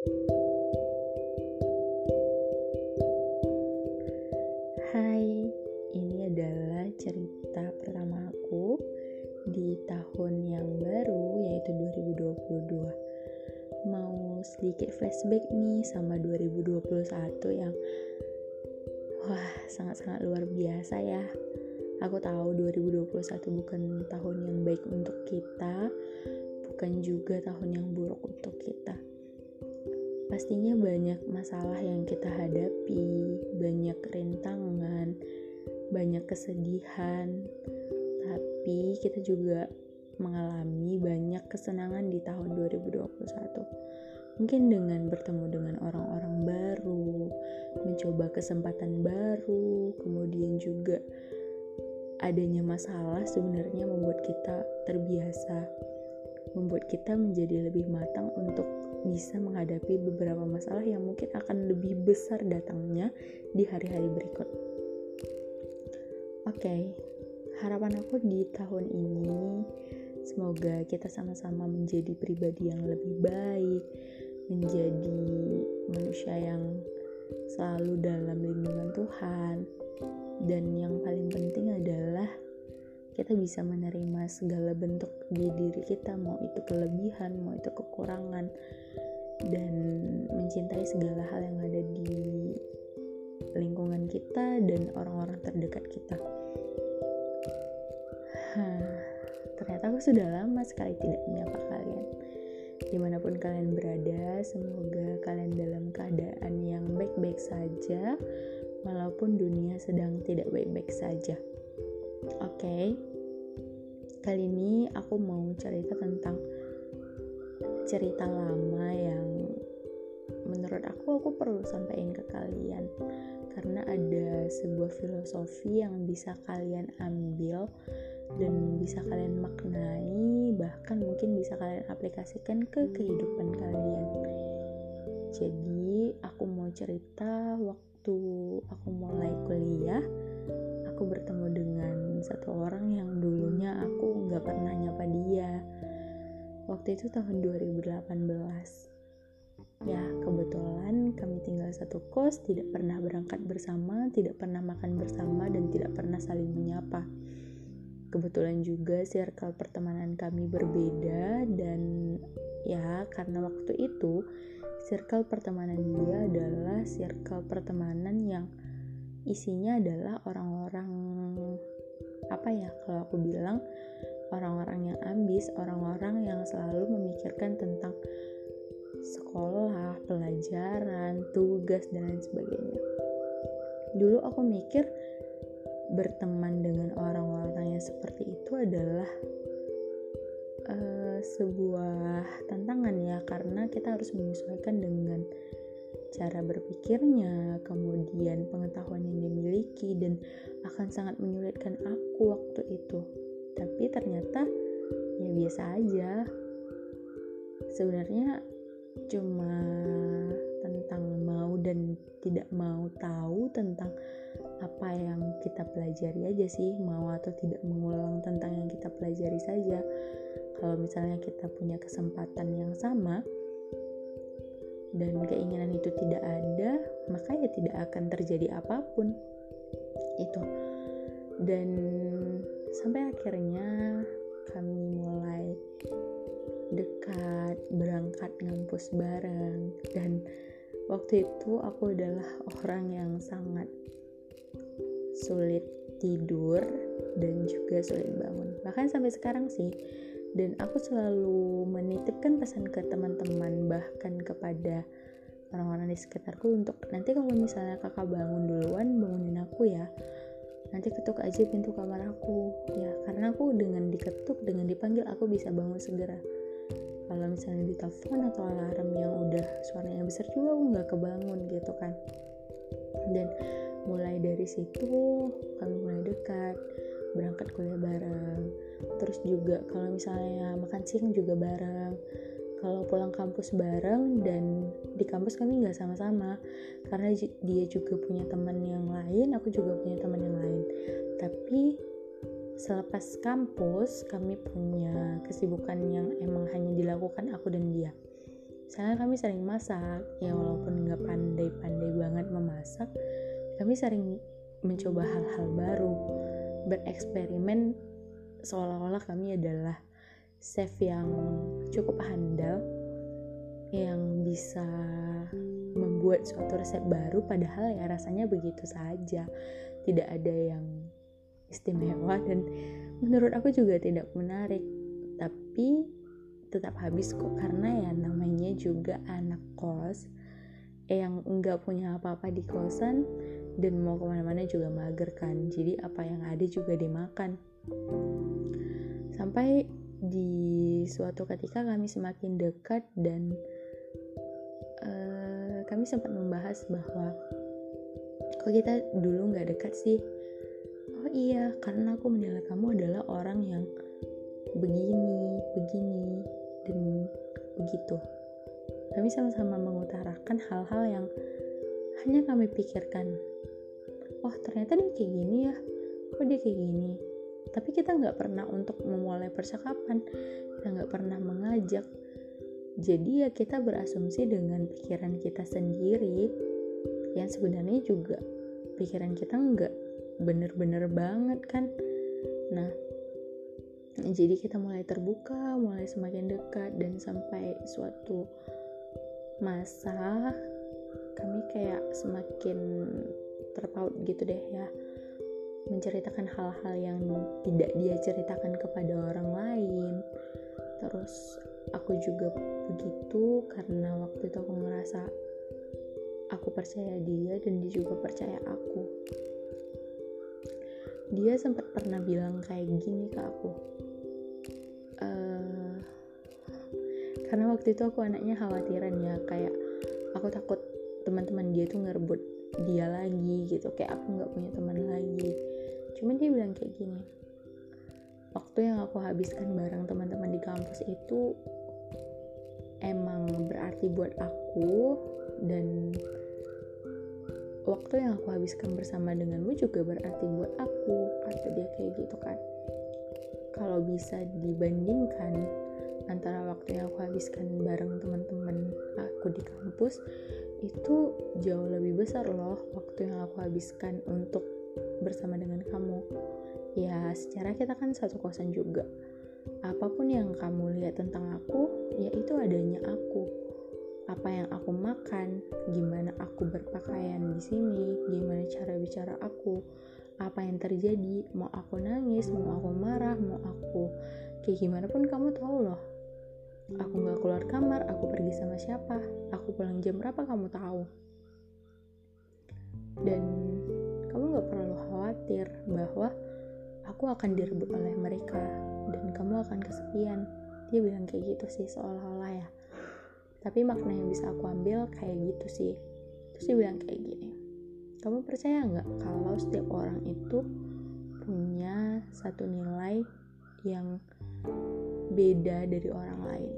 Hai, ini adalah cerita pertama aku di tahun yang baru yaitu 2022. Mau sedikit flashback nih sama 2021 yang wah sangat-sangat luar biasa ya. Aku tahu 2021 bukan tahun yang baik untuk kita, bukan juga tahun yang buruk untuk kita pastinya banyak masalah yang kita hadapi, banyak rintangan, banyak kesedihan, tapi kita juga mengalami banyak kesenangan di tahun 2021. Mungkin dengan bertemu dengan orang-orang baru, mencoba kesempatan baru, kemudian juga adanya masalah sebenarnya membuat kita terbiasa, membuat kita menjadi lebih matang untuk bisa menghadapi beberapa masalah yang mungkin akan lebih besar datangnya di hari-hari berikut. Oke, okay, harapan aku di tahun ini semoga kita sama-sama menjadi pribadi yang lebih baik, menjadi manusia yang selalu dalam lindungan Tuhan, dan yang paling penting adalah kita bisa menerima segala bentuk di diri kita mau itu kelebihan mau itu kekurangan dan mencintai segala hal yang ada di lingkungan kita dan orang-orang terdekat kita. Ternyata aku sudah lama sekali tidak menyapa kalian. Di mana pun kalian berada semoga kalian dalam keadaan yang baik-baik saja walaupun dunia sedang tidak baik-baik saja oke okay? Kali ini aku mau cerita tentang cerita lama yang menurut aku aku perlu sampaikan ke kalian karena ada sebuah filosofi yang bisa kalian ambil dan bisa kalian maknai bahkan mungkin bisa kalian aplikasikan ke kehidupan kalian jadi aku mau cerita waktu aku mulai kuliah aku bertemu dengan satu orang yang dulunya aku nggak pernah nyapa dia. Waktu itu tahun 2018 ya kebetulan kami tinggal satu kos tidak pernah berangkat bersama tidak pernah makan bersama dan tidak pernah saling menyapa. Kebetulan juga circle pertemanan kami berbeda dan ya karena waktu itu circle pertemanan dia adalah circle pertemanan yang isinya adalah orang-orang apa ya kalau aku bilang orang-orang yang ambis, orang-orang yang selalu memikirkan tentang sekolah, pelajaran, tugas dan lain sebagainya. Dulu aku mikir berteman dengan orang-orang yang seperti itu adalah uh, sebuah tantangan ya karena kita harus menyesuaikan dengan cara berpikirnya, kemudian pengetahuan yang dimiliki dan akan sangat menyulitkan aku waktu itu. Tapi ternyata ya biasa aja. Sebenarnya cuma tentang mau dan tidak mau tahu tentang apa yang kita pelajari aja sih, mau atau tidak mengulang tentang yang kita pelajari saja. Kalau misalnya kita punya kesempatan yang sama, dan keinginan itu tidak ada, maka ya tidak akan terjadi apa pun. Itu. Dan sampai akhirnya kami mulai dekat, berangkat ngampus bareng dan waktu itu aku adalah orang yang sangat sulit tidur dan juga sulit bangun. Bahkan sampai sekarang sih dan aku selalu menitipkan pesan ke teman-teman bahkan kepada orang-orang di sekitarku untuk nanti kalau misalnya kakak bangun duluan bangunin aku ya. Nanti ketuk aja pintu kamar aku. Ya karena aku dengan diketuk dengan dipanggil aku bisa bangun segera. Kalau misalnya ditelepon atau alarm yang udah suaranya besar juga aku nggak kebangun gitu kan. Dan mulai dari situ kami mulai dekat berangkat kuliah bareng. Terus juga kalau misalnya makan siang juga bareng. Kalau pulang kampus bareng dan di kampus kami nggak sama-sama. Karena dia juga punya teman yang lain aku juga punya teman yang lain. Tapi selepas kampus kami punya kesibukan yang emang hanya dilakukan aku dan dia. Misalnya kami sering masak ya walaupun nggak pandai-pandai banget memasak kami sering mencoba hal-hal baru bereksperimen seolah-olah kami adalah chef yang cukup handal yang bisa membuat suatu resep baru padahal ya rasanya begitu saja. Tidak ada yang istimewa dan menurut aku juga tidak menarik. Tapi tetap habis kok karena ya namanya juga anak kos. Yang enggak punya apa-apa di kosan dan mau ke mana-mana juga mager kan jadi apa yang ada juga dimakan sampai di suatu ketika kami semakin dekat dan uh, kami sempat membahas bahwa kok kita dulu nggak dekat sih oh iya karena aku menilai kamu adalah orang yang begini begini dan begitu. Kami sama-sama mengutarakan hal-hal yang hanya kami pikirkan. Oh ternyata dia kayak gini ya, kok dia kayak gini. Tapi kita nggak pernah untuk memulai percakapan, kita nggak pernah mengajak. Jadi ya kita berasumsi dengan pikiran kita sendiri yang sebenarnya juga pikiran kita nggak bener-bener banget kan. Nah, jadi kita mulai terbuka mulai semakin dekat dan sampai suatu masa kami kayak semakin terpaut gitu deh ya. Menceritakan hal-hal yang tidak dia ceritakan kepada orang lain. Terus aku juga begitu karena waktu itu aku ngerasa aku percaya dia dan dia juga percaya aku. Dia sempat pernah bilang kayak gini ke aku. Uh, karena waktu itu aku anaknya khawatiran ya kayak aku takut teman-teman dia tuh ngerebut dia lagi gitu. Kayak aku nggak punya teman lagi. Cuman dia bilang kayak gini waktu yang aku habiskan bareng teman-teman di kampus itu emang berarti buat aku dan waktu yang aku habiskan bersama denganmu juga berarti buat aku kata dia kayak gitu kan. Kalau bisa dibandingkan antara waktu yang aku habiskan bareng teman-teman aku di kampus itu jauh lebih besar loh waktu yang aku habiskan untuk bersama dengan kamu. Ya secara kita kan satu kosan juga. Apa pun yang kamu lihat tentang aku ya itu adanya aku. Apa yang aku makan, gimana aku berpakaian di sini, gimana cara bicara aku, apa yang terjadi, mau aku nangis, mau aku marah, mau aku kayak gimana pun kamu tahu loh. Aku nggak keluar kamar, aku pergi sama siapa, aku pulang jam berapa kamu tahu. Dan kamu nggak perlu khawatir bahwa aku akan direbut oleh mereka dan kamu akan kesepian. Dia bilang kayak gitu sih seolah-olah ya tapi makna yang bisa aku ambil kayak gitu sih terus dia bilang kayak gini kamu percaya nggak kalau setiap orang itu punya satu nilai yang beda dari orang lain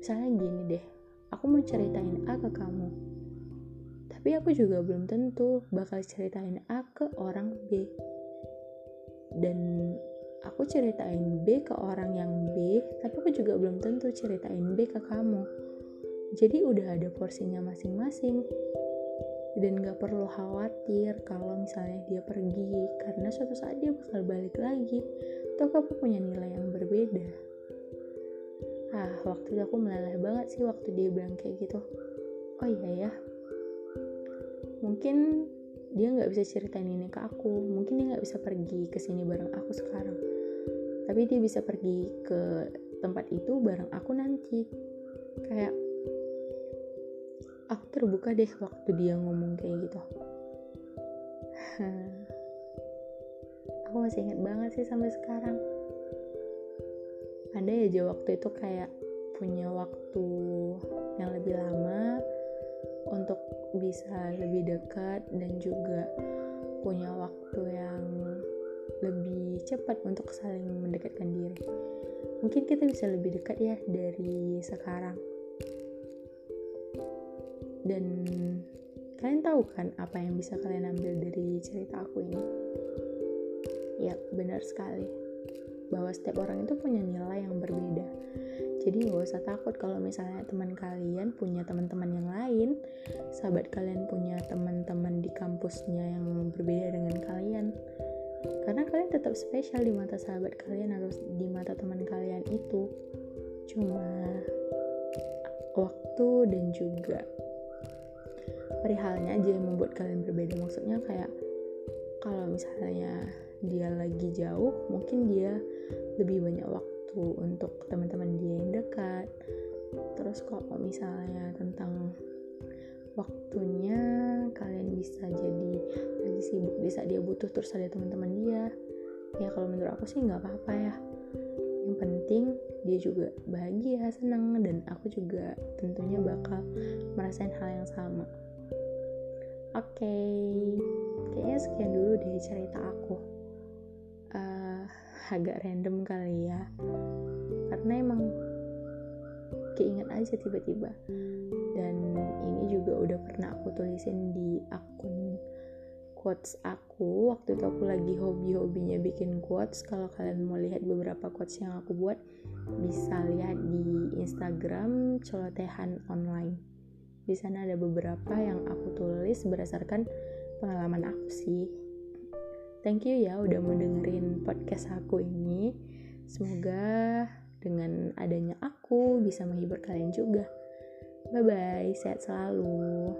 misalnya gini deh aku mau ceritain A ke kamu tapi aku juga belum tentu bakal ceritain A ke orang B dan aku ceritain B ke orang yang B, tapi aku juga belum tentu ceritain B ke kamu. Jadi udah ada porsinya masing-masing. Dan gak perlu khawatir kalau misalnya dia pergi, karena suatu saat dia bakal balik lagi. Atau kamu punya nilai yang berbeda. Ah, waktu itu aku meleleh banget sih waktu dia bilang kayak gitu. Oh iya ya, mungkin dia nggak bisa ceritain ini ke aku. Mungkin dia nggak bisa pergi ke sini bareng aku sekarang. Tapi dia bisa pergi ke tempat itu bareng aku nanti. Kayak aku terbuka deh waktu dia ngomong kayak gitu. Aku masih ingat banget sih sampai sekarang ada aja waktu itu kayak punya waktu yang lebih lama untuk bisa lebih dekat dan juga punya waktu yang lebih cepat untuk saling mendekatkan diri. Mungkin kita bisa lebih dekat ya dari sekarang. Dan kalian tahu kan apa yang bisa kalian ambil dari cerita aku ini? Ya, benar sekali. Bahwa setiap orang itu punya nilai yang berbeda. jadi gak usah takut kalau misalnya teman kalian punya teman-teman yang lain sahabat kalian punya teman-teman di kampusnya yang berbeda dengan kalian. Karena kalian tetap spesial di mata sahabat kalian atau di mata teman kalian itu. Cuma waktu dan juga perihalnya aja yang membuat kalian berbeda. Maksudnya kayak kalau misalnya dia lagi jauh mungkin dia lebih banyak waktu untuk teman-teman dia yang dekat. Terus kalau misalnya tentang waktunya kalian bisa jadi lagi sibuk di saat dia butuh terus ada teman-teman dia. Ya kalau menurut aku sih nggak apa-apa ya. Yang penting dia juga bahagia senang dan aku juga tentunya bakal merasain hal yang sama. Oke okay. kayaknya sekian dulu deh cerita aku agak random kali ya. Karena emang keinget aja tiba-tiba. Dan ini juga udah pernah aku tulisin di akun quotes aku. Waktu itu aku lagi hobi-hobinya bikin quotes. Kalau kalian mau lihat beberapa quotes yang aku buat bisa lihat di Instagram colotehan online. Di sana ada beberapa yang aku tulis berdasarkan pengalaman aku sih thank you ya udah mau dengerin podcast aku ini. Semoga dengan adanya aku bisa menghibur kalian juga. Bye bye sehat selalu